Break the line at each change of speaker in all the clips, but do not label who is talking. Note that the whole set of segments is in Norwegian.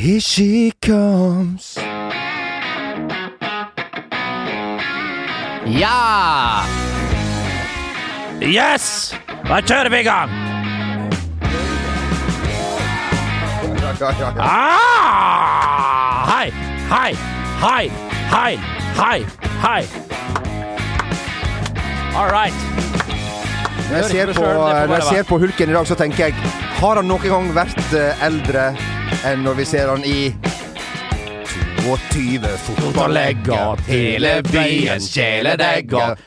Here she comes.
Ja!
Yes! Da kjører vi i gang! Ah! Hei, hei, hei, hei, hei, hei. All right.
Når jeg ser på, når jeg ser på Hulken i dag, så tenker jeg Har han noen gang vært eh, eldre enn når vi ser han i 22 fotballegger,
hele byens kjæledegger.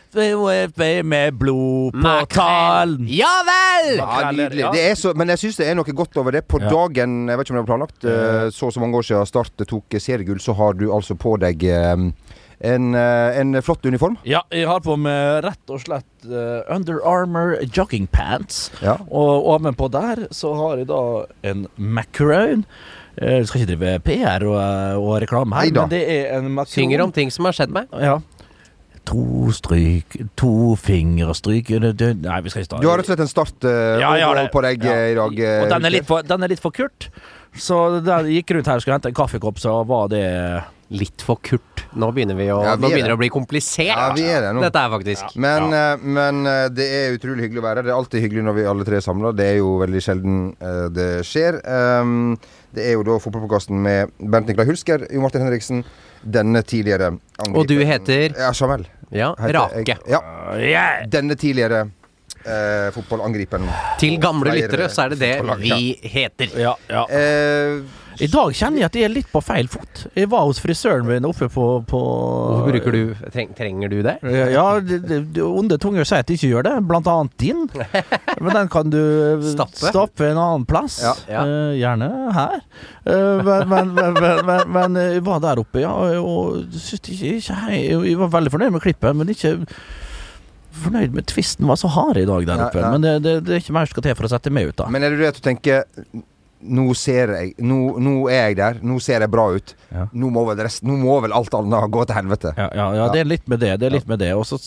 Med blod på tallen.
Ja vel!
Ja, nydelig. Det er så, men jeg syns det er noe godt over det. På
Ja.
dagen Jeg vet ikke om det var planlagt, eh, så og så mange år siden Start tok seriegull, så har du altså på deg eh, en, eh, en flott uniform.
Ja, jeg har på meg rett og slett uh, Under Armour jogging pants.
Ja.
Og ovenpå der så har jeg da en macaron. Du skal ikke drive PR og, og reklame her,
Neida.
men det er en macaron.
Synger om ting som har skjedd meg.
Ja. To stryk, to fingre stryk det- det- Nei, vi skal ikke ta
Du har rett og slett en start uh,
Ja, det.
på deg
Ja.
eh, i dag. Uh,
Og den er, litt for, den er litt for kurt. Så da jeg gikk rundt her og skulle hente en kaffekopp, så var det
Litt for kurt. Nå begynner vi å
Ja, vi
Nå
er
begynner det å bli komplisert.
Ja, vi er det nå.
Dette er faktisk.
Men, eh, men eh, det er utrolig hyggelig å være her. Det er alltid hyggelig når vi alle tre er samla. Det er jo veldig sjelden eh, det skjer. Um, det er jo da Fotballpåkasten med Bernt Niklai Hulsker, Jo Martin Henriksen, denne tidligere angriperen.
Og du heter?
Ja, Jamel.
Ja,
heter
Rake.
jeg. Ja. Denne tidligere eh, fotballangriperen.
Til gamle lyttere så er det det vi heter.
Ja, ja.
Eh,
I dag kjenner jeg at jeg er litt på feil fot. Jeg var hos frisøren min oppe på, på
Hvorfor bruker du treng, Trenger du det?
Ja, det, det, onde tunger sier at de ikke gjør det, blant annet din. Men den kan du
Stappe.
stappe en annen plass.
Ja.
Ja.
Uh, gjerne her. Uh, men, men, men, men, jeg var der oppe, ja, og ikke, ikke Jeg var veldig fornøyd med klippet, men ikke fornøyd med tvisten var så hard i dag der
Ja,
oppe.
ja.
Men det, det, det er ikke mer som skal til for å sette meg ut, da.
men er det det at du tenker nå ser jeg nå, nå er jeg der. Nå ser jeg bra ut.
Ja.
Nå, må vel rest, nå må vel alt annet gå til helvete.
Ja, ja, ja, det er litt med det. det, er litt med det Også,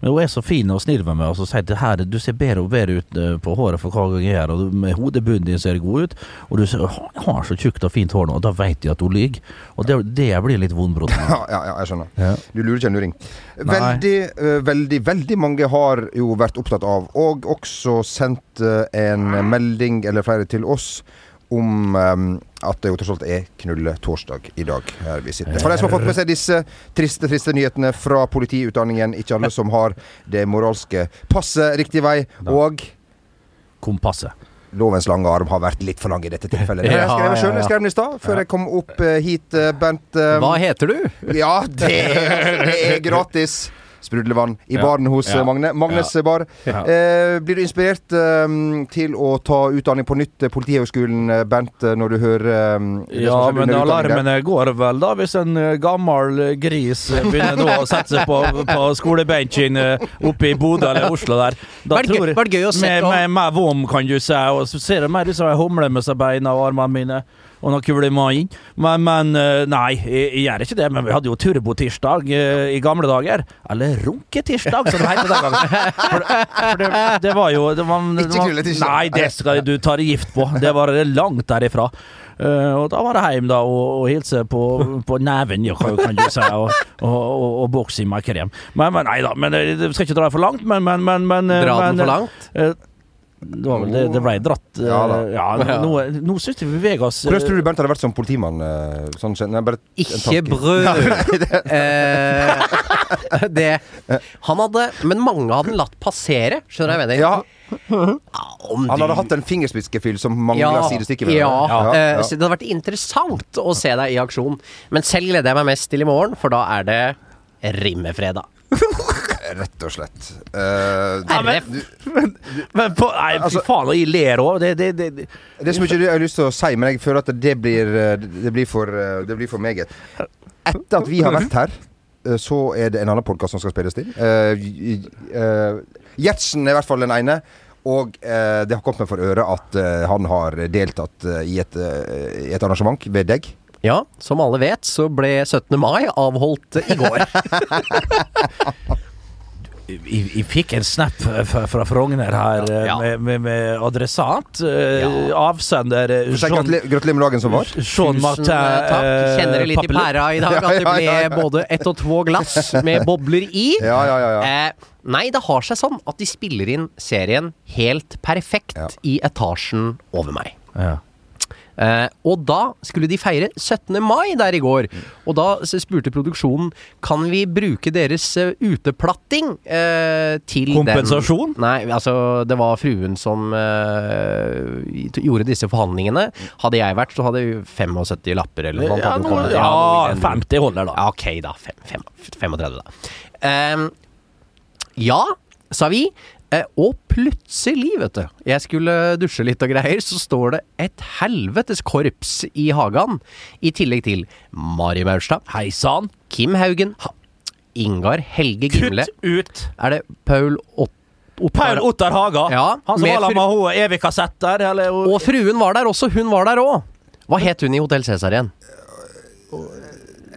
Men hun er så fin og snill med meg og så sier det her, du ser bedre og bedre ut eh, på håret for hver gang jeg her. Og med hodebunnen din ser god ut, og du ser, har så tjukt og fint hår nå, og da vet jeg at hun lyver. Og det, det blir litt vondbrodd.
Ja, ja, ja, jeg skjønner. Du lurer ikke en luring. Veldig, uh, veldig, veldig mange har jo vært opptatt av, og også sendt uh, en melding eller flere til oss, om um, at det jo tross alt er knulletorsdag i dag her vi sitter. For de som har fått med seg disse triste, triste nyhetene fra politiutdanningen, ikke alle som har det moralske passet riktig vei, og
Kompasset.
Lovens lange arm har vært litt for lang i dette tilfellet. Det jeg skrev selv, jeg skrev den i stad, før jeg kom opp eh, hit, Bent. Eh,
Hva heter du?
ja, det, det er gratis. Sprudlevann i
Ja.
baren hos
Ja.
eh, Magne. Magnes bar.
Ja.
Eh, blir du inspirert eh, til å ta utdanning på nytt, eh, Politihøgskolen, Bent, eh, når du hører eh,
Ja, men alarmene går vel, da, hvis en eh, gammel eh, gris eh, begynner nå å sette seg på, på skolebenken eh, oppe i Bodø eller Oslo der. Da
tror gøy- vært gøy å sett
med, med, med vom, kan du si, og så ser jeg mer ut som ei humle med seg beina og armene mine. Og noe magen. Men, men eh, nei, jeg, jeg gjør ikke det. Men vi hadde jo turbotirsdag eh, i gamle dager. Eller runketirsdag, som det het den gangen. For, for det, det var jo det var, det
Ikke
var. Nei, det skal du ta deg gift på. Det var langt derifra. Uh, og da var det hjem da og, og hilse på, på neven, kan, kan du si, og, og, og, og bokse i makrem. Men, men nei da, men jeg skal ikke dra det for langt, men, men, men, men
Dra den
men,
for langt?
eh, det var vel det, det ble dratt. eh,
Ja da.
ja, nå, nå syns jeg vi beveger oss eh,
Hvordan tror du Bernt hadde vært som politimann? eh, Sånn, nei, bare en
Ikke
tanke.
brød. Eh, det Han hadde Men mange hadde latt passere, skjønner du hva jeg mener?
Ja,
Ja, om
han hadde hatt en fingerspitzgefühl som mangla sidestikket. ved det.
Ja,
Ja,
eh,
ja.
så det hadde vært interessant å se deg i aksjon. Men selv gleder jeg meg mest til i morgen, for da er det rimmefredag.
Rett og slett. Uh,
Ja, men-
du,
Men på, nei, fy
Altså-
faen, å jeg ler òg. Det, det, det, det.
Det er så mye jeg har lyst til å si, men jeg føler at det blir, eh, det blir, for, eh, det blir for meget. Etter at vi har vært her, så er det en annen podkast som skal spilles til. Uh, Gjertsen er i hvert fall den ene. Og eh, det har kommet meg for øre at eh, han har deltatt eh, i, et, eh, i et arrangement ved deg.
Ja, som alle vet, så ble 17. mai avholdt i går.
Jeg, fikk en snap fra, fra Frogner her ja,
Ja.
med, med, med adressat. eh,
Ja.
Avsender eh,
Gratulerer med dagen som var.
Jean Martin
Tusen eh, takk.
eh,
Kjenner det litt i pæra i dag at det ble både ett og to glass med bobler i.
Ja, ja, ja. ja.
Eh, nei, det har seg sånn at de spiller inn serien helt perfekt
Ja.
i etasjen over meg.
Ja.
Eh, og da skulle de feire 17. mai der i går. Og da spurte produksjonen Kan vi bruke deres eh, uteplatting eh, til
Kompensasjon?
Den? Nei, altså det var fruen som eh, gjorde disse forhandlingene. Hadde jeg vært, så hadde jeg 75 lapper eller noe.
Ja,
noe,
ja,
noe
50 holder, da.
ja, ok, da. Fem, fem, 35, da. Ehm, ja, sa vi. Eh, og plutselig, vet du, jeg skulle dusje litt og greier, så står det et helvetes korps i hagen. I tillegg til Mari Maurstad,
Hei sann.
Kim Haugen, Ingar Helge Gimle.
Kutt ut
Er det Paul Ott Ottar?
Paul Ottar Haga.
Ja,
Han som var med hun der. Eller,
Og fruen var der også, hun var der òg. Hva het hun i Hotell Cæsar igjen?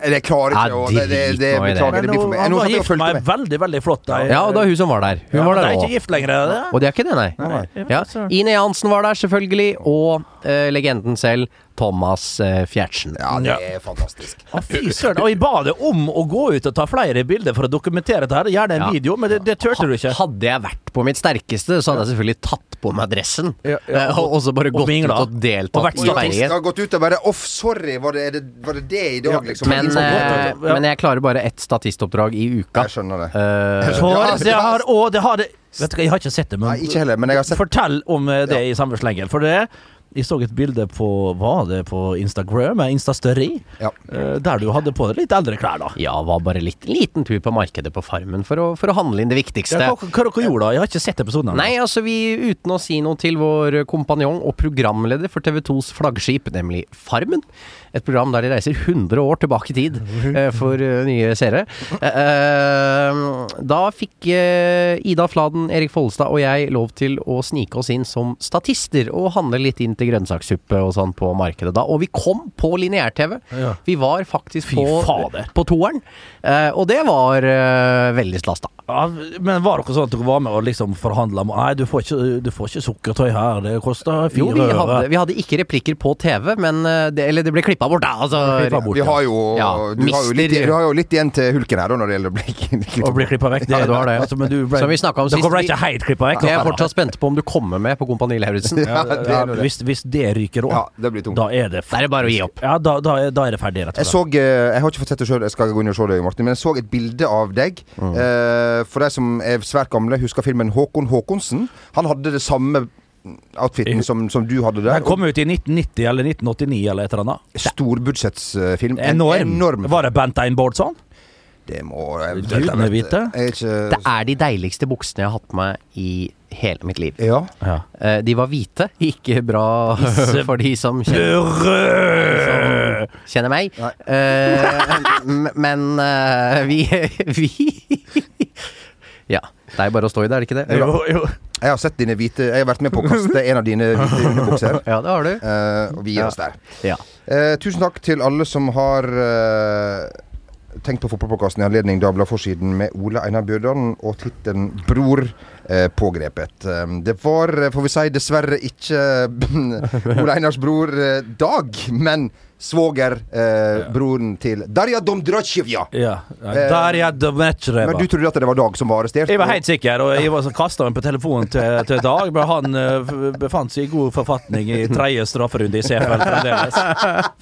Jeg klarer ikke
Ja,
Det, det, det
det.
beklager. Det blir for meg.
han var gift med ei veldig, veldig flott ei.
Ja, og det var hun som var der. Hun
Ja,
var der
det er
òg.
ikke gift lenger, er det?
Og det er ikke det, nei.
Nei, nei.
Ja. Ine Jansen var der, selvfølgelig. Og uh, legenden selv, Thomas eh, Fjertsen.
Ja, det er fantastisk.
Å, fy søren. Og jeg ba deg om å gå ut og ta flere bilder for å dokumentere dette. Gjerne en
Ja.
video, men det, det turte du ikke.
Hadde jeg vært på mitt sterkeste, så hadde jeg selvfølgelig tatt på meg dressen.
Ja, ja,
eh, og, så bare
og
gått ut og deltatt
Og vært
i
Jeg
feiringen.
har gått ut og bare Off, sorry, var det, var det det i dag, liksom?
Men,
Ingen
eh, men jeg klarer bare ett statistoppdrag i uka.
Jeg skjønner det.
Uh,
For
Ja,
det har, og det har det Vet du hva, jeg har ikke sett det, men
Nei, ikke heller, men jeg har sett
fortell om det i samme slengen. For det jeg så et bilde på Var det på Instagram? eh, Instastory?
Ja.
eh, Der du hadde på deg litt eldre klær, da.
ja, var bare litt liten tur på markedet på Farmen for å, for å handle inn det viktigste.
Ja, hva, hva dere gjorde da? Jeg har ikke sett episoden. ennå.
Nei, altså vi, uten å si noe til vår kompanjong og programleder for TV2s flaggskip, nemlig Farmen. Et program der de reiser 100 år tilbake i tid eh, for eh, nye seere. Eh, da fikk Ida Fladen, Erik Follestad og jeg lov til å snike oss inn som statister og handle litt inn til grønnsakssuppe og sånn på markedet da. Og vi kom på lineær-TV.
Ja.
Vi var faktisk på, på toeren, eh, og det var veldig stas, da.
Ja, men var dere sånn at dere var med og liksom forhandla Nei, du får ikke, du får ikke sukkertøy her, det koster
Jo,
fire
vi
øre.
hadde, vi hadde ikke replikker på TV, men det, Eller det ble klippa bort, da. Altså,
bort,
Vi har jo,
Ja,
du, har jo litt, du har jo litt igjen til hulken her, da, når det gjelder å bli
Og bli klippa vekk.
Ja, du har det.
Altså, men du ble,
Som vi snakka om
dere
sist,
ble
vi-
ikke helt klippa vekk.
Jeg er fortsatt spent på om du kommer med på Kompani Lauritzen.
Ja,
Ja, hvis, hvis det ryker òg,
Ja, det blir tungt.
da er det
Da er det bare å gi opp.
Ja, da, da, da er det ferdig, rett og
Jeg så eh, Jeg har ikke fått sett det sjøl, jeg skal gå inn og se det, Martin. Men jeg så et bilde av deg.
Mm.
Uh, for de som er svært gamle, husker filmen Håkon Håkonsen. Han hadde det samme outfiten som, som du hadde der.
Den kom ut i 1990 eller 1989 eller et eller annet.
Storbudsjettsfilm.
Enorm.
enorm.
Var det Bent Bårdson?
Det må
Gudene vite.
Ikke
Det er de deiligste buksene jeg har hatt på meg i hele mitt liv.
Ja.
Ja.
Eh, De var hvite, ikke bra for de som kjenner,
som
kjenner meg. Eh, men uh, vi Vi Ja. Det er bare å stå i det, er det ikke det?
Jo, jo.
Jeg har sett dine hvite Jeg har vært med på å kaste en av dine hvite underbukser.
Ja, det har du.
Uh, og vi gir oss der.
Ja.
Uh, tusen takk til alle som har uh, tenkt på fotballpåkasten i anledning Dagbladet-forsiden med Ole Einar Bjørdalen og tittelen 'Bror pågrepet'. Det var, får vi si, dessverre ikke Ole Einars bror Dag, men svoger, eh, til Darja Domdratsjevja.
Ja. ja. Der er
Men du trodde at det var Dag som var arrestert?
Jeg var helt sikker, og jeg var meg kasta på telefonen til, til Dag. Men han eh, befant seg i god forfatning i tredje strafferunde i CFL fremdeles.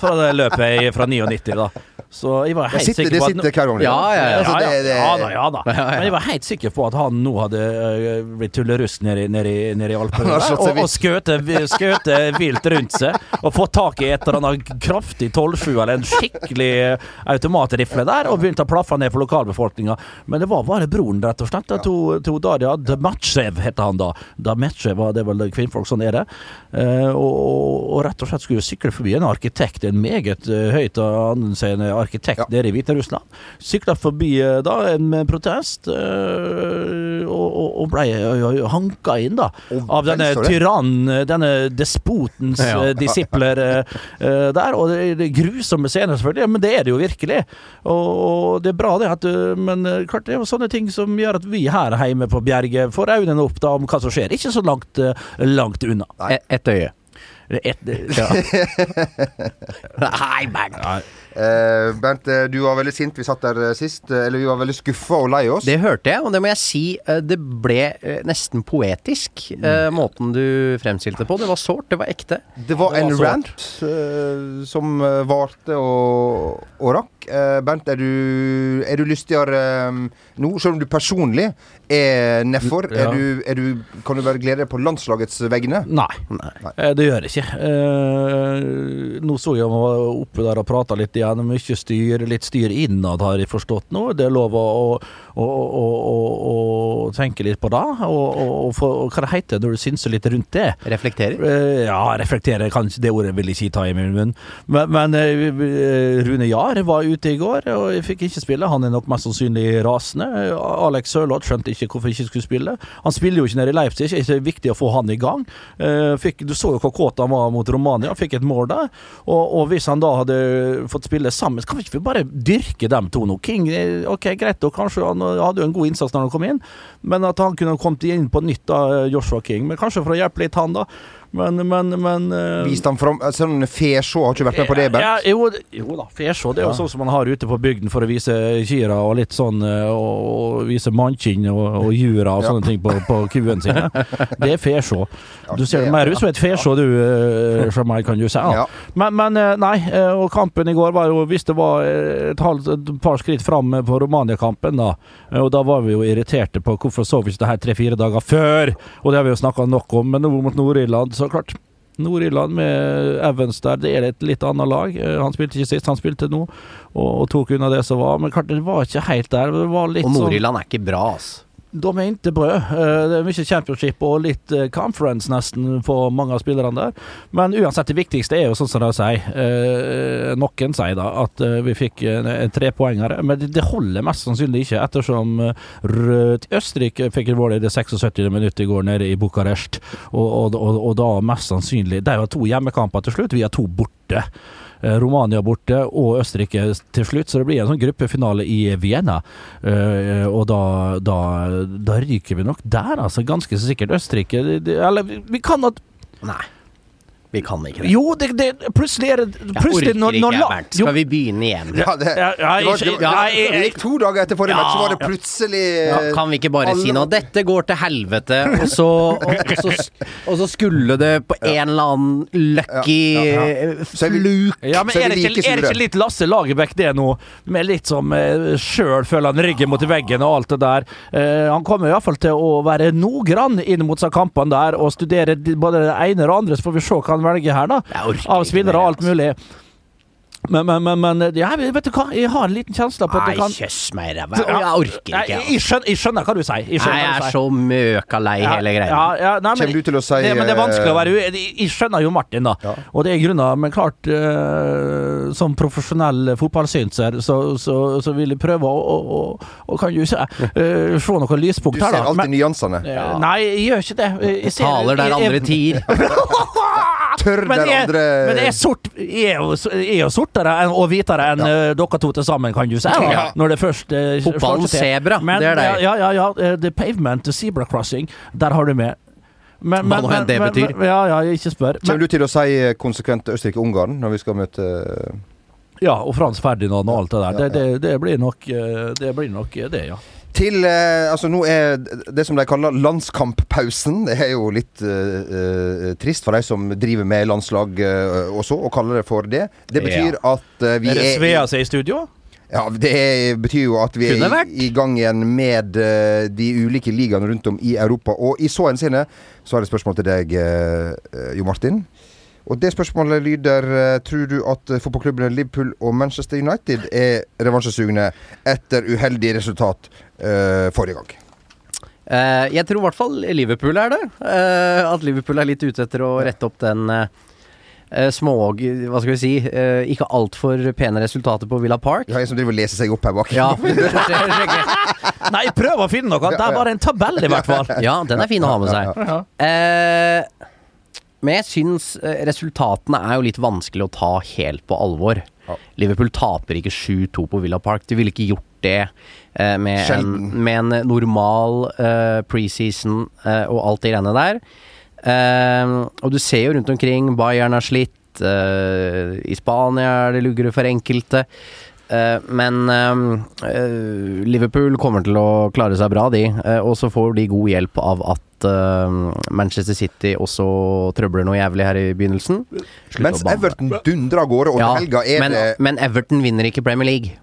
Fra det løpet fra 99, da. Så jeg var
Det
helt
sitter,
sikker på at
sitter hver gang. det.
Ja, ja, ja.
Altså, det- det-
ja da, ja da. Men jeg var helt sikker på at han nå hadde eh, blitt tullerust nede, i- nede, nede i Alpene. Og, og skøte, skøte vilt rundt seg. Og fått tak i et eller annet kraftig 12-7 eller en skikkelig eh, automatrifle der, og begynte å plaffe ned for lokalbefolkninga. Men det var bare broren, rett og slett. To, to Daria Dmatsjev heter han da. Dmatsjev, det er vel kvinnfolk, sånn er det. Eh, og, og, og rett og slett skulle sykle forbi en arkitekt, en meget høyt anseende arkitekt nede i Hviterussland. Sykla forbi eh, da en med protest, øh, og, og, ble øh, hanka inn, da.
Og
Av denne tyrannen, eh, denne despotens
Ja.
eh, disipler eh, eh, der. Og det det er grusomme scener, selvfølgelig, men det er det jo virkelig. Og, og det er bra, det. At, eh, men eh, klart det er jo sånne ting som gjør at vi her hjemme på Bjerget får øynene opp da om hva som skjer. Ikke så langt, eh, langt unna.
E- Et øye.
Et, ja.
Nei, bang.
Eh, Bernt, eh, du var veldig sint. Vi satt der eh, sist. eh, Eller vi var veldig skuffa og lei oss.
Det hørte jeg, og det må jeg si. Det ble nesten poetisk, eh, måten du fremstilte på. Det var sårt, det var ekte.
Det var
Det var
en
sårt.
rant uh, som varte og, og rakk. Uh, Bernt, er du, er du lystigere eh, nå? Selv om du personlig er nedfor,
Ja.
er du, er du, kan du bare glede deg på landslagets vegne?
Nei,
Nei.
eh, det gjør jeg ikke. Uh, nå så jeg meg var oppe der og prata litt igjen. Mye styr, litt styr innad, har jeg forstått nå. Det er lov å, å, å, å, tenke litt på det. Og, og hva det heter når du synser litt rundt det.
Reflekterer.
Eh, ja, reflektere, kanskje det ordet vil jeg ikke ta i min munn. Men, men eh, Rune Jahr var ute i går, og jeg fikk ikke spille. Han er nok mest sannsynlig rasende. Alex Sørloth skjønte ikke hvorfor jeg ikke skulle spille. Han spiller jo ikke nede i Leipzig, det er viktig å få han i gang. Eh, fikk, du så jo hvor kåt han var mot Romania, fikk et mål der. Og, og hvis han da hadde fått spille sammen, så kan vi ikke bare dyrke dem to nå? King, eh, ok, greit, og kanskje han hadde jo en god innsats når han kom inn, men at han kunne kommet inn på nytt, da, Joshua King. Men kanskje for å hjelpe litt han, da. Men, men, men uh,
Viste han fram Sånn Fesjå har ikke vært med på det, Bernt?
ja, jo, jo da, fesjå. Det er jo
Ja.
sånn som man har ute på bygden for å vise kyra og litt sånn eh, Og, og vise mannkinn og, og jura og
Ja.
sånne ting på, på kuene sine. Det er fesjå. Du ser
det-
det mer ut som et fesjå, du, eh, Jamai, kan du si. Ja. Men, men eh, nei, eh, og kampen i går var jo Hvis det var eh, et, halvt, et par skritt fram på Romania-kampen, da, eh, og da var vi jo irriterte på hvorfor så vi ikke det her tre-fire dager før, og det har vi jo snakka nok om, men nå mot Nord-Irland, så klart. Nord-Irland med Evans der, det er et litt annet lag. Eh, Han spilte ikke sist, han spilte nå, og, og tok unna det som var. Men klart, det var ikke helt der. Det var litt
Og
sånn
Nord-Irland er ikke bra, altså.
Er ikke brød. Eh, Det er mye championship og litt eh, conference nesten for mange av spillerne der. Men uansett, det viktigste er jo sånn som de sier, eh, noen sier da, at vi fikk tre en trepoenger. Men det, holder mest sannsynlig ikke, ettersom Østerrike fikk et mål i det 76. minuttet i går nede i Bucuresti. Og, og, og, og da mest sannsynlig Det er jo to hjemmekamper til slutt, vi har to borte. Eh, Romania borte og Østerrike til slutt, så det blir en sånn gruppefinale i Vienna. Eh, og da, da, da ryker vi nok der, altså. Ganske så sikkert. Østerrike Eller vi kan at
Nei. Vi kan ikke det.
Jo, det, det, plutselig er det
Jeg
plutselig,
orker
når,
ikke,
når,
Bernt. Skal vi begynne igjen?
Ja, det,
Ja, ja,
det, var, det, var,
ja,
det, gikk to dager etter forrige
Ja.
match, så var det plutselig
Kan, kan vi ikke bare
alle-
si noe? Dette går til helvete, og så, og, og så, og så skulle det på en eller annen lucky eh, fluk
Ja, men
er
det, ikke, er det ikke litt Lasse Lagerbäck det nå? Med litt som uh, sjøl føler han ryggen mot veggen og alt det der. Uh, han kommer iallfall til å være Nogrann inn mot seg kampene der og studere både det ene og det andre, så får vi se hva han velger her, da. Av spillere og alt
altså.
mulig. Men, men, men, men ja, vet du hva, jeg har en liten kjensle på at det
Nei, kjøss meg i ræva. Jeg orker ikke.
jeg,
jeg,
skjønner, jeg skjønner hva du sier. Jeg
Nei, jeg er så møka lei hele greia.
Ja, ja,
Kommer du til å si
det, men det er vanskelig å være
eh,
uenig. Jeg skjønner jo Martin, da.
Ja.
Og det er grunner. Men klart, eh, som profesjonell fotballsynser, så, så, så vil jeg prøve å, å, å, å kan jo se, eh, se noen lyspunkt her, da.
Du ser alltid nyansene.
Eh, Nei, jeg gjør ikke det. Jeg ser-
Taler der andre tier.
Tør
men
der
jeg,
andre
men jeg er, sort, jeg er, jo, jeg er jo sortere enn, og hvitere enn ja. dere to til sammen, kan du si.
Ja.
Når det først eh,
Fotballen
seg til.
sebra, det er deg.
Ja, ja, ja. eh, The pavement, the zebra crossing, der har du med. Men,
men, men, det betyr.
Men, ja, ja, ikke spør.
Kommer du til å si eh, konsekvent Østerrike-Ungarn når vi skal møte
ja, og Frans Ferdinand og alt det der. Det, det, det blir nok eh, Det blir nok det, ja.
Til eh, Altså, nå er det som de kaller landskamppausen. Det er jo litt eh, eh, trist for de som driver med landslag eh, også, og kaller det for det. Det betyr at eh, vi
Er det Svea er i studio?
Ja, Det er, betyr jo at vi er i, i gang igjen med eh, de ulike ligaene rundt om i Europa. Og i så henseende så har jeg et spørsmål til deg, eh, Jo Martin. Og det spørsmålet lyder eh, Tror du at eh, fotballklubbene Liverpool og Manchester United er revansjesugne etter uheldig resultat uh, forrige gang?
Uh, jeg tror i hvert fall Liverpool er det. Uh, at Liverpool er litt ute etter å rette opp den, små Hva skal vi si Uh, Ikke altfor pene resultater på Villa Park.
Ja, en som driver og leser seg opp her bak.
Ja,
Nei, prøv å finne noe! Det er bare en tabell, i hvert fall.
Ja, den er fin å ha med seg.
Ja.
Men jeg syns eh, resultatene er jo litt vanskelig å ta helt på alvor.
Ja.
Liverpool taper ikke 7-2 på Villa Park. De ville ikke gjort det eh, med, en, med en normal eh, preseason eh, og alt det greiene der. Eh, og du ser jo rundt omkring, Bayern har slitt. eh, I Spania er det lugre for enkelte. Eh, men eh, eh, Liverpool kommer til å klare seg bra, de. og så får de god hjelp av at Manchester City også trøbler noe jævlig her i begynnelsen. Slutt
Mens. Everton dundrer av gårde, og
Ja,
helga er
men,
det
men Everton vinner ikke Premier League.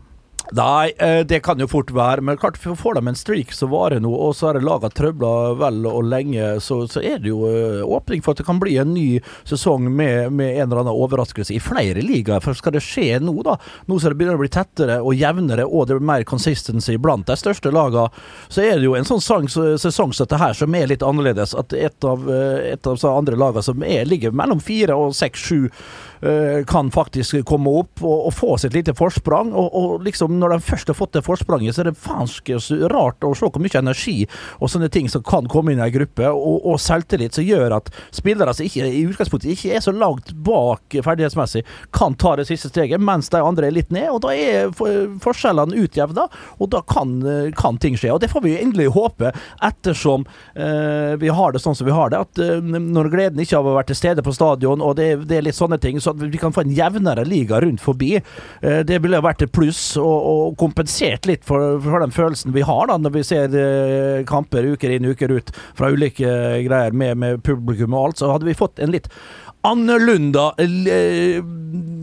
Nei, eh, det kan jo fort være, men klart får de en streak som varer nå, og så er det laga trøbler vel og lenge, så, så er det jo eh, åpning for at det kan bli en ny sesong med, med en eller annen overraskelse i flere ligaer. For skal det skje nå, da, nå som det begynner å bli tettere og jevnere, og det blir mer consistency blant de største lagene, så er det jo en sånn sang, sesong som dette her som er litt annerledes. At et av, eh, et av andre lagene som er, ligger mellom fire og seks, sju kan faktisk komme opp og, og få sitt lite forsprang. Og, og liksom når de først har fått det forspranget, så er det fanske rart å se hvor mye energi og sånne ting som kan komme inn i en gruppe, og, og selvtillit som gjør at spillere som ikke i utgangspunktet ikke er så langt bak ferdighetsmessig, kan ta det siste steget, mens de andre er litt ned. Og da er forskjellene utjevna, og da kan, kan ting skje. Og det får vi jo endelig håpe, ettersom eh, vi har det sånn som vi har det. At eh, når gleden ikke har vært til stede på stadion, og det, det er litt sånne ting, så at vi kan få en jevnere liga rundt forbi, eh, det ville vært et pluss, og, og kompensert litt for, for den følelsen vi har da når vi ser eh, kamper uker inn uker ut fra ulike greier med, med publikum og alt, så hadde vi fått en litt annerlunda eh,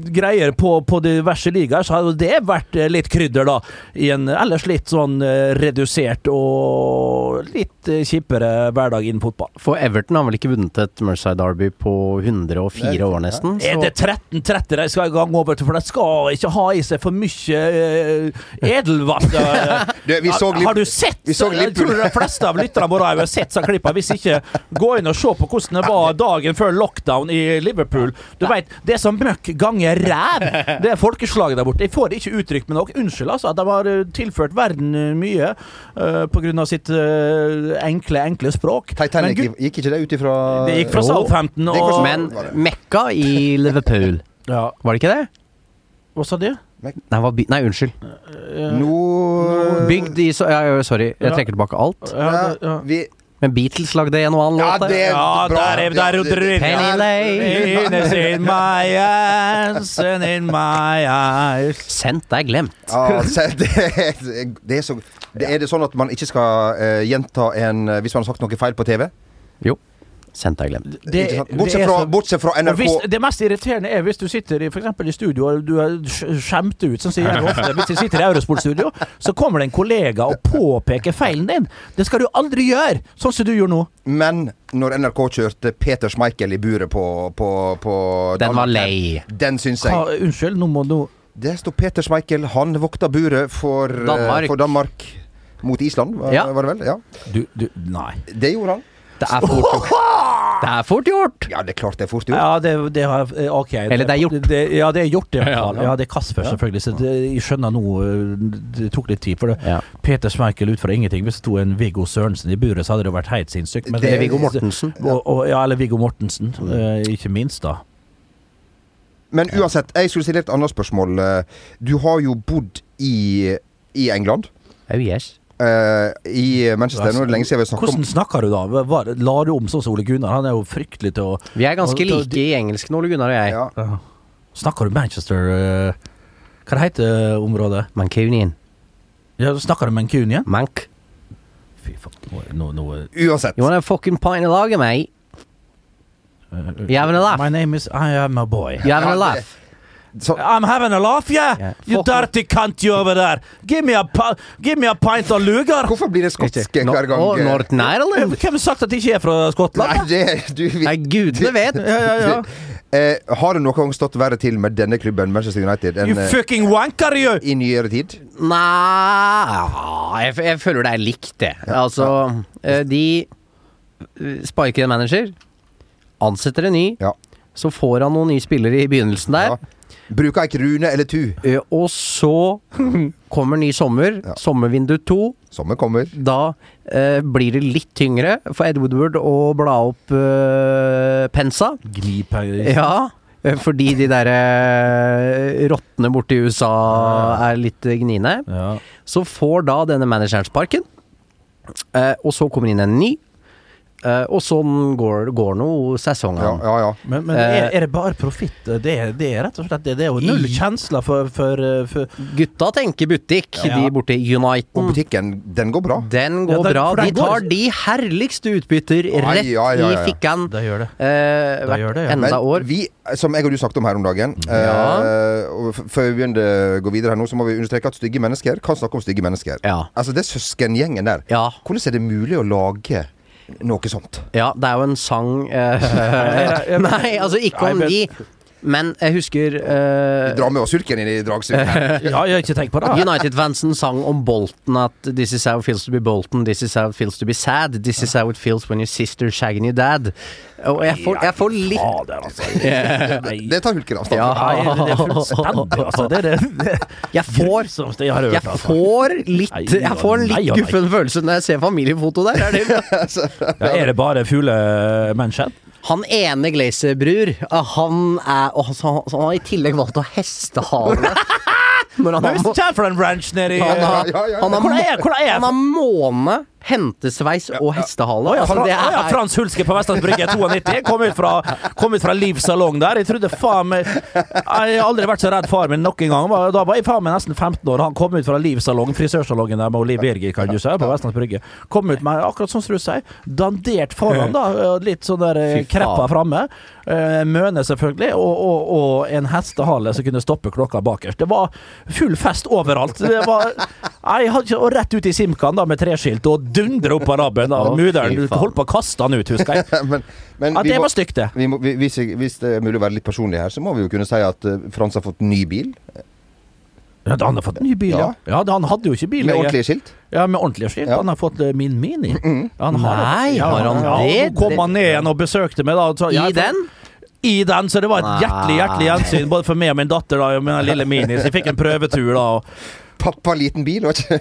greier på, på diverse ligaer, så hadde det vært eh, litt krydder, da. I en ellers litt sånn eh, redusert og litt kjipere hverdag innen fotball.
For Everton har vel ikke vunnet et Merseyside Derby på 104 år, nesten.
Er det 13-30 de skal i gang over til? For de skal ikke ha i seg for mye edelvann.
så
har, har du sett
vi så
Jeg tror de fleste av lytterne våre har sett disse klipper. Hvis ikke, gå inn og se på hvordan det var dagen før lockdown i Liverpool. Du vet, Det er som møkk ganger ræv. Det er folkeslaget der borte. Jeg får det ikke uttrykt med noe. Unnskyld, altså. At de har eh, tilført verden eh, mye uh, pga. sitt uh, enkle, enkle språk.
Titanic,
Men gud,
gikk ikke det ut ifra
det gikk fra Southampton
og fra
Men. Mekka i Liverpool,
ja.
var det ikke det?
Hva sa du?
Nei, var by nei unnskyld.
Nå
Bygd i so, ja, ja, Sorry, jeg trekker tilbake alt.
Ja,
ja,
ja.
vi,
Men Beatles lagde en og annen låt der.
er
Ja, der er- der er.
Penny
in my eyes and in my eyes.
Sendt er glemt.
Ja, det, er- det er så det, Er det sånn at man ikke skal uh, gjenta en eh, Hvis man har sagt noe feil på TV?
Jo. Sendt deg glemt.
Det-
bortsett, fra, bortsett fra NRK
hvis, det mest irriterende er hvis du sitter i, for i studio og du er skjemt ut, som jeg ofte. Hvis du sitter i Eurosport-studio, så kommer det en kollega og påpeker feilen din. Det skal du aldri gjøre, sånn som du gjør nå.
Men når NRK kjørte Peter Schmeichel i buret på, på, på
Den var lei.
Den syns jeg
Ha, unnskyld, nå må du
Det står Peter Schmeichel. Han vokta buret for eh,
Danmark.
for Danmark mot Island, var,
Ja.
var det vel? Ja.
Du, du Nei.
Det gjorde han.
Det er fort gjort. Det er fort gjort!
Ja, det er klart det er fort gjort.
Ja, det, det har eh, OK.
Eller det er gjort.
Det, ja, det er gjort, i hvert
Ja,
fall.
ja.
Det er Kasper, selvfølgelig. Så det, jeg skjønner nå eh, Det tok litt tid. For det,
Ja.
Peter Schmeichel ut fra ingenting. Hvis det sto en Viggo Sørensen i buret, så hadde det vært helt sinnssykt. Men
Det er
Viggo Mortensen.
Og, og, ja, eller Viggo Mortensen. eh, ikke minst, da.
Men uansett, jeg skulle stille et annet spørsmål. Du har jo bodd i, i England.
Oh yes.
Eh, I Manchester. Nå er det lenge siden vi snakka om
Hvordan snakker du da? Hva, la du om sånn som Ole Gunnar? Han er jo fryktelig til å
Vi er ganske like i engelsken, Ole Gunnar og jeg.
ja.
Uh, Snakker du Manchester uh, Hva det heter området?
Mancunian.
Ja, snakker du Mancunian?
Mank.
Fy faen. No, no,
Uansett.
You want a fucking pint of lager, mate?
eh,
You having a laugh?
My name is I am a boy.
You having a laugh?
Så,
I'm having a laugh, yeah!
Yeah.
You dirty cunt, you over there! Give me a, give me a pint of luger!
hvorfor blir det skotsk hver gang?
Å,
eh?
Northern Ireland?
Hvem har sagt at de ikke er fra Skottland?
Nei, det du, vi,
Nei, gudene vet.
Ja, ja, ja.
eh, Har det noen gang stått verre til med denne klubben, Manchester United, enn
You
eh,
fucking wanker, you!
i nyere tid?
Nei jeg, jeg føler det er likt, det. Altså, eh, de sparker en manager, ansetter en ny,
Ja.
Så får han noen nye spillere i begynnelsen der.
Ja. Bruker ei krune eller tu.
Eh, Og så kommer ny sommer.
Ja.
Sommervindu to.
Sommer kommer.
Da eh, blir det litt tyngre for Ed Woodward å bla opp eh, pensa.
Glipenger.
Ja. eh, Fordi de derre eh, rottene borte i USA er litt gniene.
Ja.
Så får da denne manageren sparken. Eh, og så kommer inn en ny. Eh, og sånn går, går nå sesongen.
Ja, ja. ja.
Men, men er, er det bare profitt? Det, er- det er rett og slett det. Det er jo null kjensler for, for, for
Gutta tenker butikk,
Ja.
de borte i
Uniten.
Og
butikken, den går bra.
Den går
Ja, den-
bra.
den
De tar
går-
de herligste utbytter
Ai,
rett
ja, ja, ja, ja.
i fikken
Det gjør det.
Uh,
Det
hvert
gjør det, ja.
enda år.
vi, som jeg og du snakket om her om dagen
Ja.
eh, Før vi begynner å gå videre her nå, så må vi understreke at stygge mennesker kan snakke om stygge mennesker.
Ja.
Altså, det søskengjengen der.
Ja,
Hvordan er det mulig å lage noe sånt?
ja, det er jo en sang eh, Nei, altså ikke om de, men jeg husker eh,
Dra med oss hulken inn i dragsuget.
Ja, jeg har ikke tenkt på det.
United-fansen sang om Bolton at This is how it feels to be Bolton, this is how it feels to be sad, this is how it feels when your sister shagging your dad. Og jeg får, jeg får litt
Fader, altså. Nei.
Det tar hulken avstand
Ja.
fra.
Nei, det er fullstendig, altså. Det er det, det
Jeg får
jeg altså.
får litt Jeg får en litt guffen følelse når jeg ser familiefoto der. Er det,
Ja, er det bare fuglemennesker?
Han ene Glazer-bror, han er og han, så Han har i tillegg valgt å hestehale. Når han
Men
har,
hvis du ranch
han har, han har, han har måne, hentesveis og hestehale.
Ja,
Altså,
å ja,
er-
Frans Hulske på Vestlands Brygge 92. Kom ut fra, kom ut fra Liv salong der. Jeg trodde faen meg Jeg har aldri vært så redd far min noen gang. Da var jeg faen meg nesten 15 år. Han kom ut fra Liv salong, frisørsalongen der med Liv Birger, kan du si, på Vestlands Brygge. Kom ut med akkurat sånn som du sier. Dandert foran, da. Litt sånn der eh, kreppa framme. Eh, Møne, selvfølgelig. Og, og, og en hestehale som kunne stoppe klokka bakerst. Det var full fest overalt. Det var jeg hadde og rett ut i Simkan da med treskilt og dundre opp araben. da.
Å,
Mudder'n du holdt på å kaste han ut, husker jeg.
men, men
Ja,
vi
det
må-
var stygt, det.
vi må, vi, hvis, jeg- hvis det er mulig å være litt personlig her, så må vi jo kunne si at eh, Frans har fått ny bil.
Ja, han har fått ny bil, ja.
Ja.
ja. Han hadde jo ikke bil
Med ordentlige skilt.
Ja, med ordentlige skilt.
Ja.
Han har fått eh, min Mini.
Mm.
Han har det.
Nei,
ja,
har han
ja,
det?
Ja, kom han ned igjen og besøkte meg. da så,
I den?
I den, så det var et hjertelig hjertelig gjensyn både for meg og min datter da, og min lille Mini. Så jeg fikk en prøvetur da. og
Pappa, liten bil, var ikke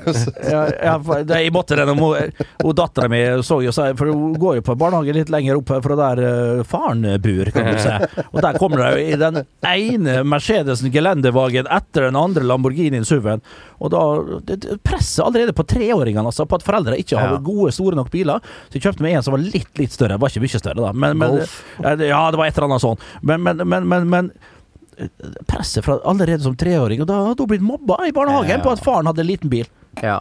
ja, ja, det, Jeg måtte det Og, dattera mi så jo seg For hun går jo på barnehage litt lenger opp fra der uh, faren bor, kan du si. Og der kommer det jo i den ene Mercedesen gelendevagen etter den andre Lamborghinien SUV-en. Og da det, det presset allerede på treåringene altså, på at foreldre ikke har
Ja.
gode, store nok biler. Så jeg kjøpte meg en som var litt, litt større. Var ikke mye større, da. Men, men, ja, det- ja, det var et eller annet sånn. Men, men, men, men, men presset fra allerede som treåring, og da hadde hun blitt mobba i barnehagen
Ja.
på at faren hadde en liten bil.
Ja.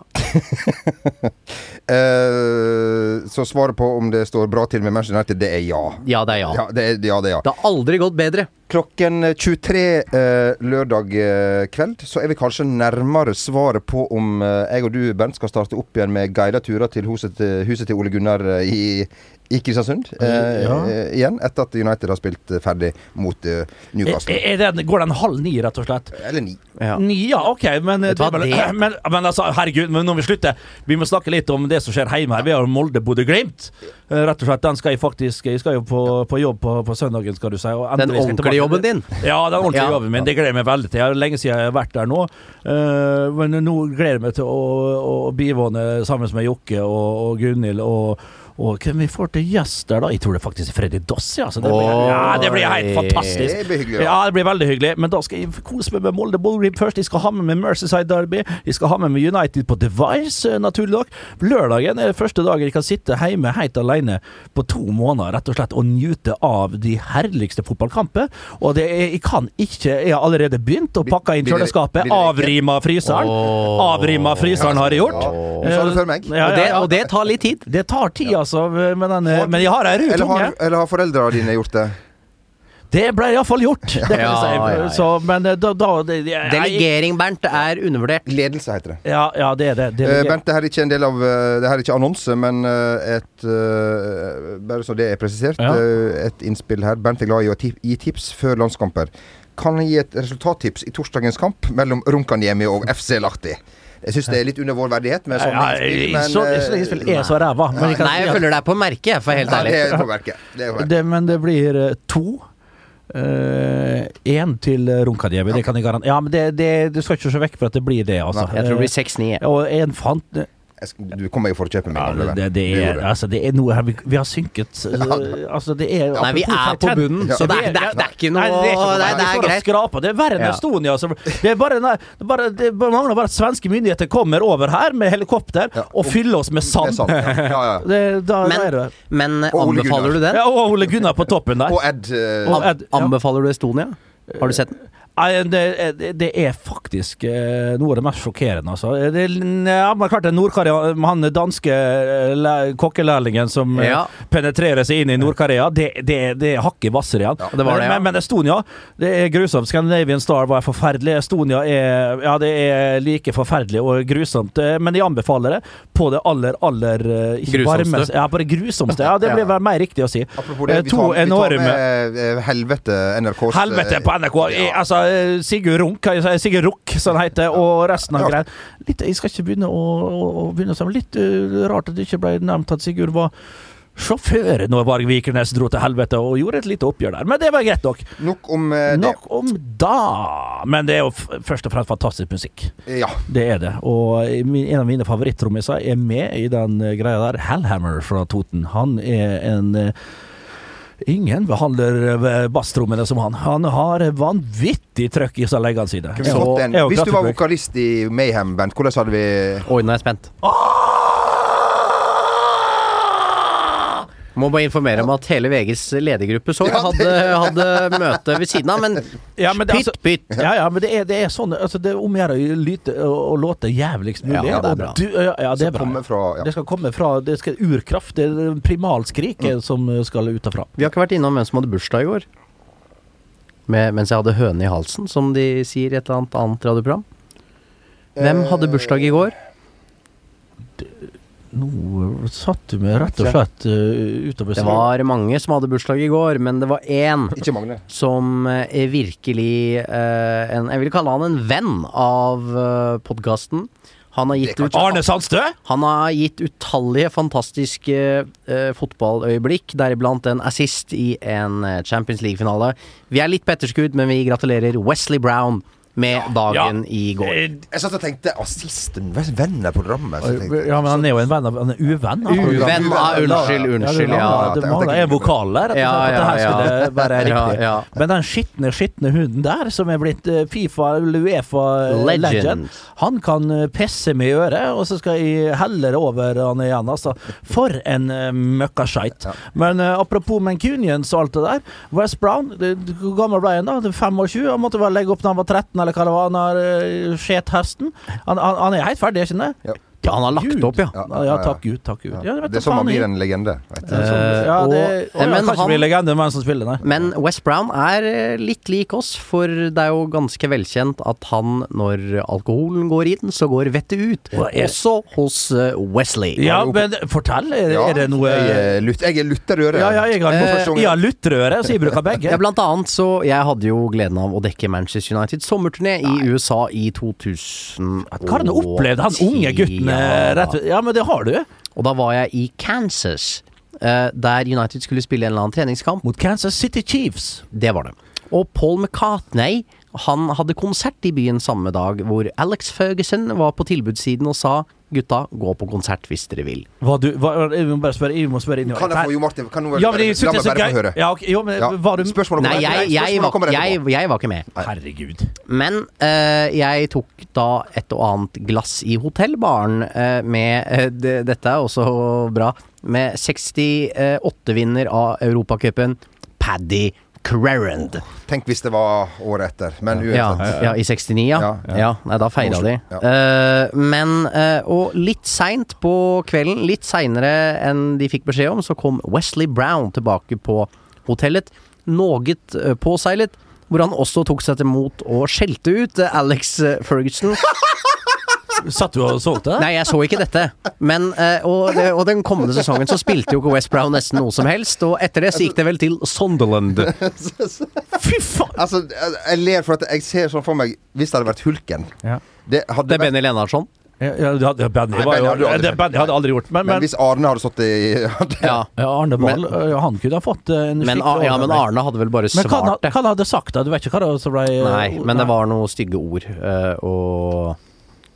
uh, Så svaret på om det står bra til med Manchester United, det er ja.
ja, det er ja.
Ja, det er ja. Det er ja.
Det har aldri gått bedre.
Klokken 23 eh, lørdag eh, kveld så er vi kanskje nærmere svaret på om eh, jeg og du, Bernt, skal starte opp igjen med guida turer til huset til, huset til Ole Gunnar eh, i, i Kristiansund. Eh,
Ja.
eh, igjen, etter at United har spilt eh, ferdig mot eh, Newcastle.
Er, er det, går den halv ni, rett og slett?
Eller ni.
Ja.
Ni, ja, ok, men, det,
det-
men, men altså, herregud, men når vi slutter Vi må snakke litt om det som skjer hjemme her. Vi har Molde-Bodø-Glimt. Eh, Rett og slett, den skal jeg faktisk Jeg skal jo på, på jobb på, på søndagen, skal du si.
Den ordentlige jobben din.
Ja, den ordentlige
Ja.
jobben min. Det gleder jeg meg veldig til. Jeg har lenge siden jeg har vært der nå. Uh, men nå gleder jeg meg til å, å bivåne sammen med Jokke og, og Gunhild og og hvem vi får til gjester, da? Jeg tror det faktisk er Freddy Dossi. Altså. Det, blir,
Oi.
ja, det blir helt fantastisk.
Det blir hyggelig.
Ja, det blir veldig hyggelig. Men da skal jeg kose meg med Molde Bullgrip først. Jeg skal ha med meg Mercyside Derby. Jeg skal ha med meg United på Device, eh, naturlig nok. Lørdagen er det første dagen jeg kan sitte hjemme helt alene på to måneder, rett og slett, og nyte av de herligste fotballkamper. Og det er, jeg kan ikke Jeg har allerede begynt å pakke inn kjøleskapet. Avrima fryseren. Avrima fryseren har jeg gjort.
Ja.
Ja,
Og det,
ja, ja.
og det tar litt tid.
Det tar tid, altså. Med den, men jeg har ei
Eller
tunge.
har, eller har foreldrene dine gjort det?
Det ble iallfall gjort. Det kan
Ja,
jeg si.
ja, ja.
Så, men eh, da, da det, jeg-
Delegering, Bernt, er undervurdert.
Ledelse heter det.
Ja, ja, det er det. er
Bernt, det her er ikke en del av eh, Det her er ikke annonse, men et uh, Bare så det er presisert.
Ja.
et innspill her. Bernt er glad i å gi tips før landskamper. Kan han gi et resultattips i torsdagens kamp mellom Runkaniemi og FC Lahti? Jeg syns det er litt under vår verdighet med sånne
ja,
innspill, men
så,
eh,
så innspill er så ræva. Men, jeg kan
Nei, jeg følger deg på merket, jeg, for helt
ja, det er på merket. Det er på merket.
det, men det blir eh, to. Én til Runkadjevi, det kan jeg garantere. Ja, men det, det, du skal ikke se vekk fra at det blir det, altså.
Jeg tror det blir 6-9.
Eh, Og en fant
Du kommer i for å
kjøpe
gamle venn.
det, det, er, altså, det er noe her vi, vi har synket eh, Altså, det er
Nei, vi er på bunnen, så det er, det er, det er ikke noe
Nei, det er ikke noe
Nei, det er
og
greit.
skraper. Det er verre enn
Ja.
Estonia. Altså. Det, er bare, nei, det, er bare, det bare mangler bare at svenske myndigheter kommer over her med helikopter
Ja,
og fyller oss med
Det er
sand.
ja. Ja, ja.
Det, da, er
Men, men anbefaler du den?
ja, Og Ole Gunnar på toppen der.
Og Ed Uh,
Og Ed, ja.
Anbefaler du Estonia? Har du sett den?
Nei, det, det, er faktisk eh, noe av det mest sjokkerende, altså. Det, ja, men klart det er Nord-Korea Han danske eh, kokkelærlingen som eh,
Ja.
penetrerer seg inn i Nord-Korea, det, det, det er hakket hvassere igjen.
det var det, ja.
men, men Estonia, det er grusomt. Scandinavian Star var forferdelig. Estonia er Ja, det er like forferdelig og grusomt. eh, Men jeg anbefaler det på det aller, aller eh, ikke
Grusomste.
varmeste Ja, på det grusomste. Ja, det blir vel mer riktig å si.
Apropos det,
Eh,
vi tar, vi tar med eh, Helvete NRKs
Helvete på NRK!
Ja.
Eh, Altså, eh, Sigurd Runk, si, Sigurd Rukk, som han heter, og resten av
Ja.
greia. Jeg skal ikke begynne å, å, å begynne sammen. Litt uh, rart at det ikke ble nevnt at Sigurd var sjåfør når Varg Vikernes dro til helvete og gjorde et lite oppgjør der. Men det var greit nok.
Nok om eh, det.
Nok om da. Men det er jo først og fremst fantastisk musikk.
Ja.
Det er det. Og min- en av mine favorittrommiser er med i den eh, greia der. Hellhammer fra Toten. Han er en eh, Ingen behandler eh, basstrommene som han. Han har vanvittig trøkk i seg leggene sine.
Hvis du var vokalist i Mayhem-band, hvordan hadde vi
Oi, nå er jeg spent. Må bare informere om at hele VGs ledergruppe så hadde, hadde møte ved siden av, men
Ja, men det, altså,
pytt.
ja, ja, men det er, det er sånn altså, Det er om å gjøre å lyte og, låte jævligst mulig.
Ja, det er bra.
Du, ja, ja, det er bra.
fra ja.
Det skal komme fra Det skal urkraft. Det er primalskriket som skal ut derfra.
Vi har ikke vært innom hvem som hadde bursdag i går. Med, mens jeg hadde høne i halsen, som de sier i et eller annet annet radioprogram. Hvem hadde bursdag i går?
Nå satt du meg rett og slett uh, utover
Det var mange som hadde bursdag i går, men det var én som eh, er virkelig uh, en, Jeg vil kalle han en venn av uh, podkasten. Han har, gitt ut,
Arne Sandstø?
han har gitt utallige fantastiske uh, fotballøyeblikk, deriblant en assist i en eh, Champions League-finale. Vi er litt på etterskudd, men vi gratulerer Wesley Brown med dagen i går.
Eh,
Jeg satt og tenkte assisten, venn av programmet. Så jeg
Ja, men han er jo en venn av Han er uvenn. av
Uvenn, ah, unnskyld, unnskyld,
Ja,
ja.
det mangler en vokal der, rett og
Ja,
slett, at det her
ja, ja.
skulle være
Ja,
riktig.
ja.
Men den skitne, skitne hunden der, som er blitt eh, Fifa eller Uefa eh,
Legend.
legend, han kan eh, pisse meg i øret, og så skal jeg heller over han igjen, altså. For en uh, møkkaskeit. Men eh, apropos Mancunians og alt det der. West Brown, det, hvor gammel ble han da? Det er 25? Han måtte vel legge opp da han var 13, eller hva det var, han har uh, skjet hesten. Han, han, han er helt ferdig, er ikke jeg det?
Ja.
Ja, han har lagt
Gud.
opp, ja.
Ja, ja, takk Gud, takk Gud.
Ja.
Ja, vet
Det er sånn man blir en legende. Vet du.
Eh,
ja, det,
og-
ja,
men
kan ikke
han-
bli legende med en som spiller, nei.
Men West Brown er eh, litt lik oss, for det er jo ganske velkjent at han, når alkoholen går inn, så går vettet ut. Også hos eh, Wesley.
Ja, men fortell, er,
Ja,
er det noe
Jeg, er lut- er lutterøre.
Ja, ja, jeg har,
Eh,
jeg har lutterøre, så jeg bruker begge.
Ja, blant annet så Jeg hadde jo gleden av å dekke Manchester Uniteds sommerturné i USA i 2010.
Hva har han opplevd, han unge gutten?
Ja.
Rett, ja, men det har du.
Og da var jeg i Kansas, eh, der United skulle spille en eller annen treningskamp.
Mot Kansas City Chiefs.
Det var det. Og Paul McCartney han hadde konsert i byen samme dag, hvor Alex Ferguson var på tilbudssiden og sa gutta, gå på konsert hvis dere vil.
Hva du hva, Jeg må bare spørre, jeg må spørre inn
Kan jeg få Jo Martin kan du,
Ja, men jeg
La meg bare få høre.
Ja, okay, jo, men
Ja.
var du
Spørsmålet
Nei,
kommer
jeg, jeg, var,
kommer
jeg, jeg var ikke med.
Herregud.
Men uh, jeg tok da et og annet glass i hotellbaren uh, med uh, det, Dette er også bra. Med 68-vinner av Europacupen, Paddy Crerand.
Tenk hvis det var året etter. Men
Ja,
uansett.
ja, i 69, ja.
Ja,
ja. nei, da feira de.
Ja.
Eh, men uh, Og litt seint på kvelden, litt seinere enn de fikk beskjed om, så kom Wesley Brown tilbake på hotellet. Noe eh, påseilet. Hvor han også tok seg til mot og skjelte ut Alex Ferguson.
Satt du og solgte? det?
Nei, jeg så ikke dette. Men, eh, og, det, og den kommende sesongen så spilte jo ikke West Brown nesten noe som helst. Og etter det så gikk det vel til Sunderland.
Fy faen!
Altså, jeg- ler for at jeg ser sånn for meg Hvis det hadde vært Hulken
Ja.
Det hadde
Det er
vært
Benny Lennartson.
Ja, ja, det hadde- Benny
Nei,
var
Benny
jo
hadde aldri
det. Benny hadde aldri gjort. Men,
Men
men,
hvis Arne hadde stått i
Ja.
ja, Arne Ball, men, han kunne ha fått eh, en
Men, ja, men. Arne hadde vel bare svart det.
hva han hadde sagt da? Du vet ikke hva det som ble
Nei, men det var noen stygge ord. eh, og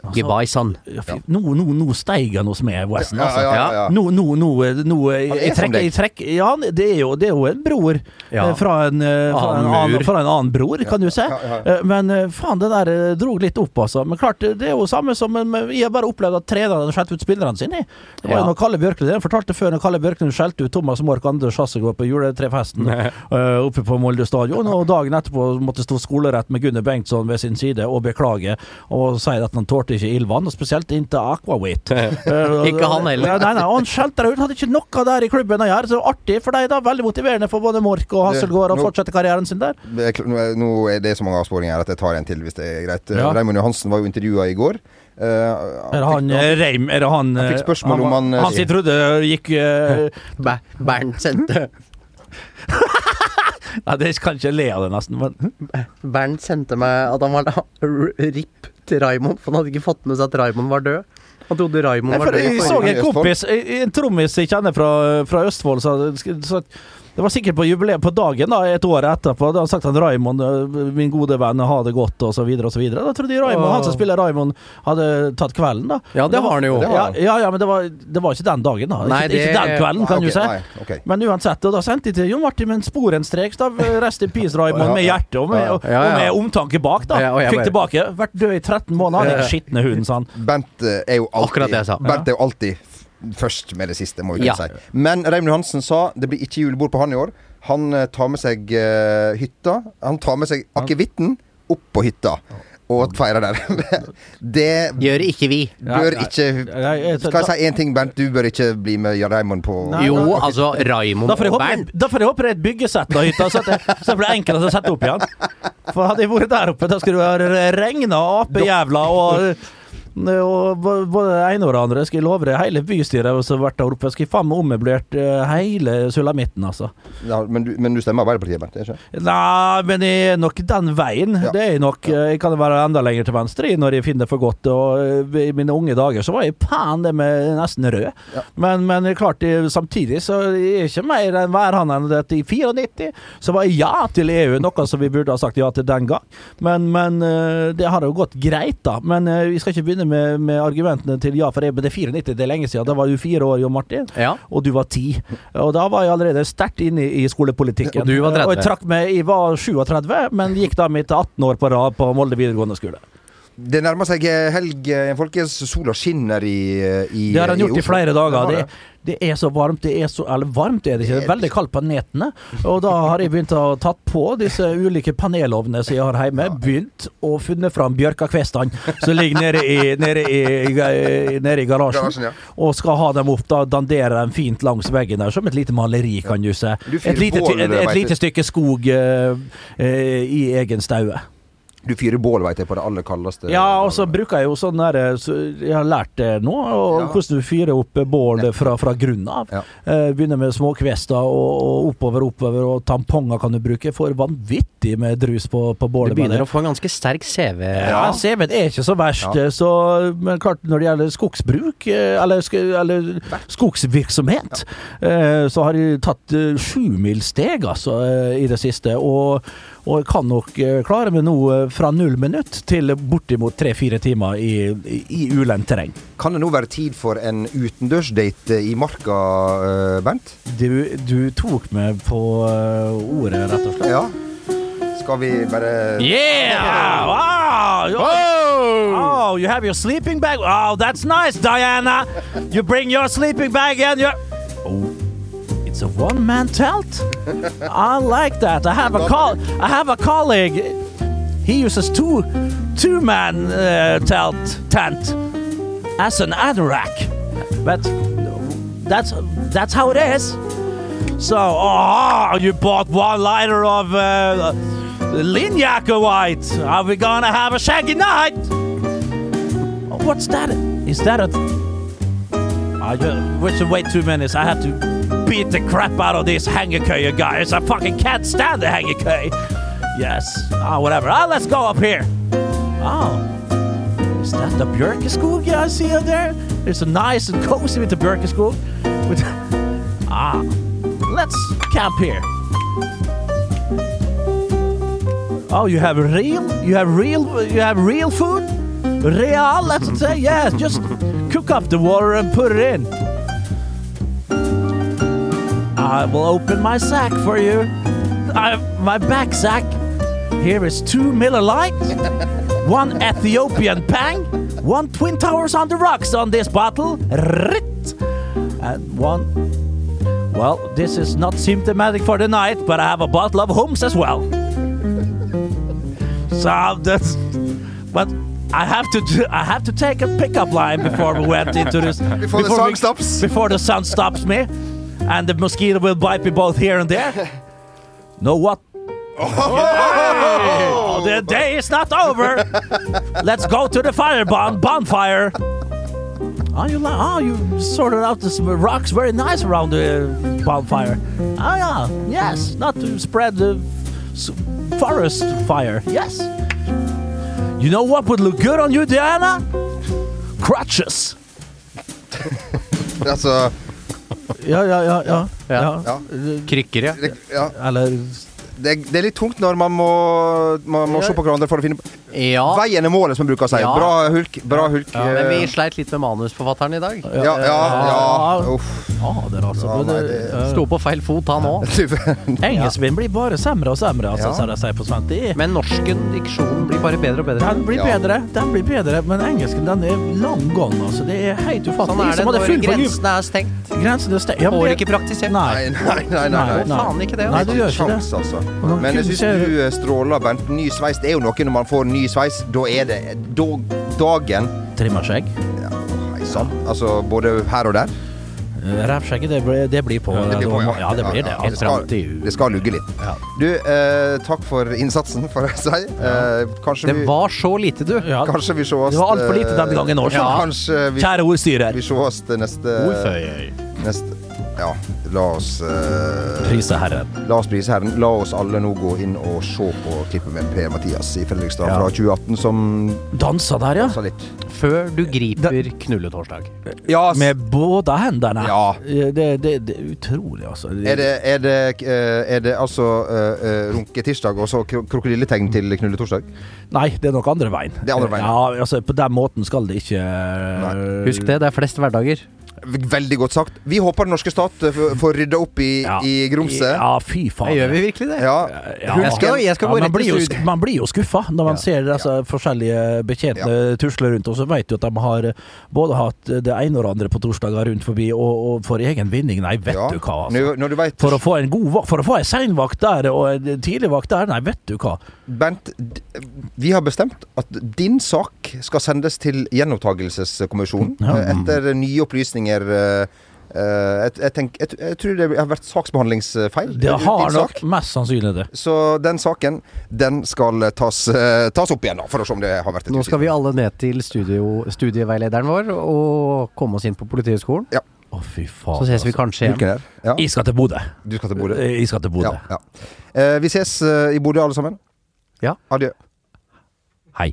Goodbye, Gebaisan.
ja, Nå, nå, nå steig han hos meg,
Wesson.
Altså.
ja, ja, ja.
Nå, nå, nå, nå
er
jeg trekker, jeg trekker, Ja, det er jo, det er jo en bror
Ja.
eh, fra, en, eh, fra, en
Annen
fra en annen bror, kan du se.
ja, ja.
Eh, Men eh, faen, det der dro drog litt opp, altså. Men klart, det er jo samme som Jeg har bare opplevd at trenerne skjelte ut spillerne sine. Det var jo
Ja.
når Kalle Bjørklund Jeg fortalte før når Kalle Bjørklund skjelte ut Thomas Mork Anders Hassegård på juletrefesten eh, oppe på Molde stadion, og dagen etterpå måtte stå skolerett med Gunnar Bengtsson ved sin side og beklage og si at han tålte ikke ildvann, og spesielt inntil Aquavit. Eh,
Ikke han heller.
Nei, nei, og han skjelte deg ut. Hadde ikke noe der i klubben å gjøre. Så artig for deg, da. Veldig motiverende for både Mork og Hasselgaard å fortsette karrieren sin der.
Er Nå er- det så mange avsporinger her at jeg tar en til, hvis det er greit.
Ja.
Raymond Johansen var jo intervjua i går. Uh,
Er det han
fikk-
eh, Reim Er det han
Han fikk
spørsmål
spørsmål om han,
Han som jeg trodde gikk
uh, Bernt sendte
Nei, det kan ikke le av det, nesten. Men
Bernt sendte meg at han var da RIP til Raymond, for han hadde ikke fått med seg at Raymond var død. Han trodde Raymond var død.
jeg så en kompis, en trommis jeg kjenner fra, fra Østfold, sa så det var sikkert på jubileet på dagen, da, et år etterpå. Da hadde han sagt at Raymond, eh, min gode venn, ha det godt, og så videre og så videre. Da trodde jeg Raymond, han som spiller Raymond, hadde tatt kvelden, da.
Ja, det har han jo.
Ja, ja, ja men det var, det var ikke den dagen, da.
Nei,
ikke,
det-
ikke den kvelden, kan
Ah,
du si.
Nei, okay.
Men uansett, og da sendte jeg til Jon Martin med en sporenstrek. Da, rest in peace, Raymond, med hjerte og med, og,
Ja, ja.
og med omtanke bak. da
Ja, jeg
Fikk tilbake. Vært død i 13 måneder. Den skitne hunden, sa han.
Bent eh, er jo alltid
Akkurat det jeg sa.
Bent er jo alltid først med det siste, må vi
Ja.
si. Men Raymond Johansen sa det blir ikke julebord på han i år. Han eh, tar med seg uh, hytta. Han tar med seg akevitten opp på hytta og feirer der. det
Gjør ikke vi.
bør ikke Skal jeg si én ting, Bernt? Du bør ikke bli med Raymond på
Nei,
Jo,
da-
altså Raymond og Bernt.
da får jeg håpe det er et byggesett av hytta, så, at det, så det blir enkelt å sette opp igjen. For hadde jeg vært der oppe, da skulle det ha regna apejævla og og både det ene og det andre. Skal jeg love deg, hele bystyret har vært der oppe, skal jeg faen meg ommøblert eh, hele sulamitten, altså.
ja, men, du, men du stemmer Arbeiderpartiet, Bent? ikke?
Nei, men jeg er nok den veien.
Ja.
Det er jeg nok. eh, Jeg kan være enda lenger til venstre når jeg finner det for godt. Og eh, I mine unge dager så var jeg pan det med nesten rød.
Ja.
Men, men klart, samtidig så er jeg ikke mer enn værhånd enn at i 94 så var jeg ja til EU, noe som vi burde ha sagt ja til den gang. Men, men eh, det har jo gått greit, da. Men eh, vi skal ikke begynne med, med argumentene til ja for. Men det er 94, det er lenge siden. Da var du fire år, Jo Martin.
Ja.
Og du var ti. Og da var jeg allerede sterkt inne i skolepolitikken.
Og du var 30.
Og jeg trakk meg Jeg var 37, men gikk da mitt 18 år på rad på Molde videregående skole.
Det nærmer seg eh, helg, eh, folkens. Sola skinner i, eh, i
Det har han gjort i
i
flere dager.
Det
Det, er så varmt. Det er så Eller varmt er det ikke, det er veldig kaldt på netene. Og da har jeg begynt å tatt på disse ulike panelovnene som jeg har hjemme. Begynt å funnet fram bjørkakvestene som ligger nede i, nede i, nede i garasjen.
Garasjen, ja.
Og skal ha dem opp, da danderer dem fint langs veggen der, som et lite maleri, kan du se. Et lite, et, et lite stykke skog uh, i egen staue.
Du fyrer bål, veit jeg, på det aller kaldeste.
Ja, og så bruker jeg jo sånn der så Jeg har lært det nå, og
Ja.
hvordan du fyrer opp bål fra, fra grunnen av.
Ja.
Eh, begynner med småkvester og, og oppover, oppover, og tamponger kan du bruke. Får vanvittig med drus på, på bålet. Du
begynner å få en ganske sterk CV.
Ja, CV-en er ikke så verst,
Ja.
så, men klart når det gjelder skogsbruk, eh, eller, eller skogsvirksomhet, eh, så har jeg tatt sjumilssteg altså, eh, i det siste. Og, og kan nok eh, klare meg nå eh, fra null minutt til bortimot tre-fire timer i, i, ulendt terreng.
Kan det nå være tid for en utendørsdate i marka, eh, Bernt?
Du, du tok meg på ordet, rett og slett.
Ja. Skal vi bare
Yeah! Wow! Oh, you have your sleeping bag. Oh, that's nice, Diana. You bring your sleeping bag and your. Oh, it's a one-man tent. I like that. I have a col. I have a colleague. He uses two, two-man uh, tent tent as an anorak, but that's that's how it is. So, oh, you bought one liter of uh, Linyak White. Are we gonna have a shaggy night? What's that? Is that a? I just wait to wait two minutes. I have to beat the crap out of this hangekøye guys. I fucking can't stand the hangekøye. Yes. Ah, whatever. Ah, let's go up here. Oh. Is that the Bjørkeskog yeah, I see out there? It's a nice and cozy with the Bjørkeskog. With ah, let's camp here. Oh, you have real? You have real? You have real food? Real? Let's say yes. Just cook up the water and put it in. I will open my sack for you. I, my back sack. Here is two Miller Light, one Ethiopian Pang, one Twin Towers on the rocks on this bottle, Rit, and one. Well, this is not symptomatic for the night, but I have a bottle of Holmes as well. So that's. But I have to. do- I have to take a pickup line before we went into this.
Before the sun stops.
Before the sun stops me, and the mosquito will bite me both here and there. Know what? Oh. oh, the day is not over. Let's go to the fire bon- bonfire. Oh, you like? Oh, you sorted out the rocks very nice around the bonfire. Oh yeah, yes, not to spread the s- forest fire. Yes. You know what would look good on you, Diana? Crutches.
Altså
Ja, ja, ja, ja.
Ja.
Ja.
Krykker, ja.
Eller
det, det er litt tungt når man må, man må se på hverandre for å finne
Ja,
Veien er målet, som vi bruker å si.
Ja.
Bra hulk. Bra hulk.
men vi
eh,
sleit litt med manusforfatteren i dag.
ja, ja, ja. Uff.
Fader, altså.
Ja,
det,
nei, det-
Sto på feil fot, han òg.
Engelsken blir bare semre og semre, altså,
Ja.
som de sier på svensk.
Men norsken, diksjonen, blir bare bedre og bedre.
Den blir
Ja.
bedre, den blir bedre, men engelsken den er lang gang, altså. Det er helt ufattelig.
Sånn er det når grensene er stengt.
Grensene er stengt. Ja,
Får
det-
ikke praktisert.
Nei.
Nei, nei, nei. nei, nei.
Nei.
Faen ikke det.
Nei,
altså.
du gjør ikke det.
Altså. Men jeg syns du eh, stråler, Bent. Ny sveis det er jo noe når man får ny sveis. Da er det da, dagen
Trimmer skjegg.
ja, Hei sann. Altså både her og der.
Eh, Rævskjegget, det, blir- det blir på.
Det blir på, ja.
ja, det blir det.
Det skal, det skal lugge litt.
Ja.
Du, eh, takk for innsatsen, får jeg si. Eh, kanskje,
Det
vi,
var så lite, du.
Ja.
kanskje vi sees
Det var altfor lite denne gangen òg.
Ja.
Kjære ordstyrer.
vi sees neste, neste Ja, la oss eh,
Prise Herren.
La oss prise Herren. La oss alle nå gå inn og se på klippet med Per Mathias i Fredrikstad
Ja.
fra 2018, som
Dansa der, ja.
dansa litt.
Før du griper knulletorsdag.
Ja,
Med både hendene.
Ja.
Det, det, det er utrolig, altså.
Er det, er det, eh, er det altså uh, runketirsdag og så kro- krokodilletegn til knulletorsdag?
Nei, det er nok andre veien.
Det er andre veien.
Ja, altså På den måten skal det ikke eh,
Husk det, det er flest hverdager.
Veldig godt sagt. Vi håper den norske stat eh, får rydda opp i,
Ja.
i grumset.
Ja, fy faen.
Gjør vi virkelig det?
Ja.
Ja.
Jeg skal, jeg skal
Ja,
gå
man,
rett
blir
til
jo, man blir jo skuffa når man
Ja.
ser altså, forskjellige betjente tusle rundt, og så vet du at de har eh, både hatt det ene og det andre på torsdager rundt forbi, og, og for egen vinning. Nei, vet
Ja.
du hva, altså.
Når, når du vet,
For å få en god vakt, for å få en seinvakt der og en tidligvakt der, nei, vet du hva.
Bent, vi har bestemt at din sak skal sendes til gjenopptakelseskommisjonen
Ja.
eh, etter nye opplysninger. Eh, eh, jeg, jeg, tenk, jeg, jeg tror det har vært saksbehandlingsfeil.
Det har nok mest sannsynlig det.
Så den saken, den skal tas, eh, tas opp igjen, da, for å se om det har vært et
Nå skal vi alle ned til studio, studieveilederen vår og komme oss inn på Politihøgskolen.
Å, fy faen.
Så ses vi
altså.
kanskje igjen.
Ja,
Jeg skal til Bodø.
du skal til Bodø?
Jeg skal til Bodø.
Ja, ja. Eh, vi ses i Bodø, alle sammen.
Ja.
Adjø.
Hei.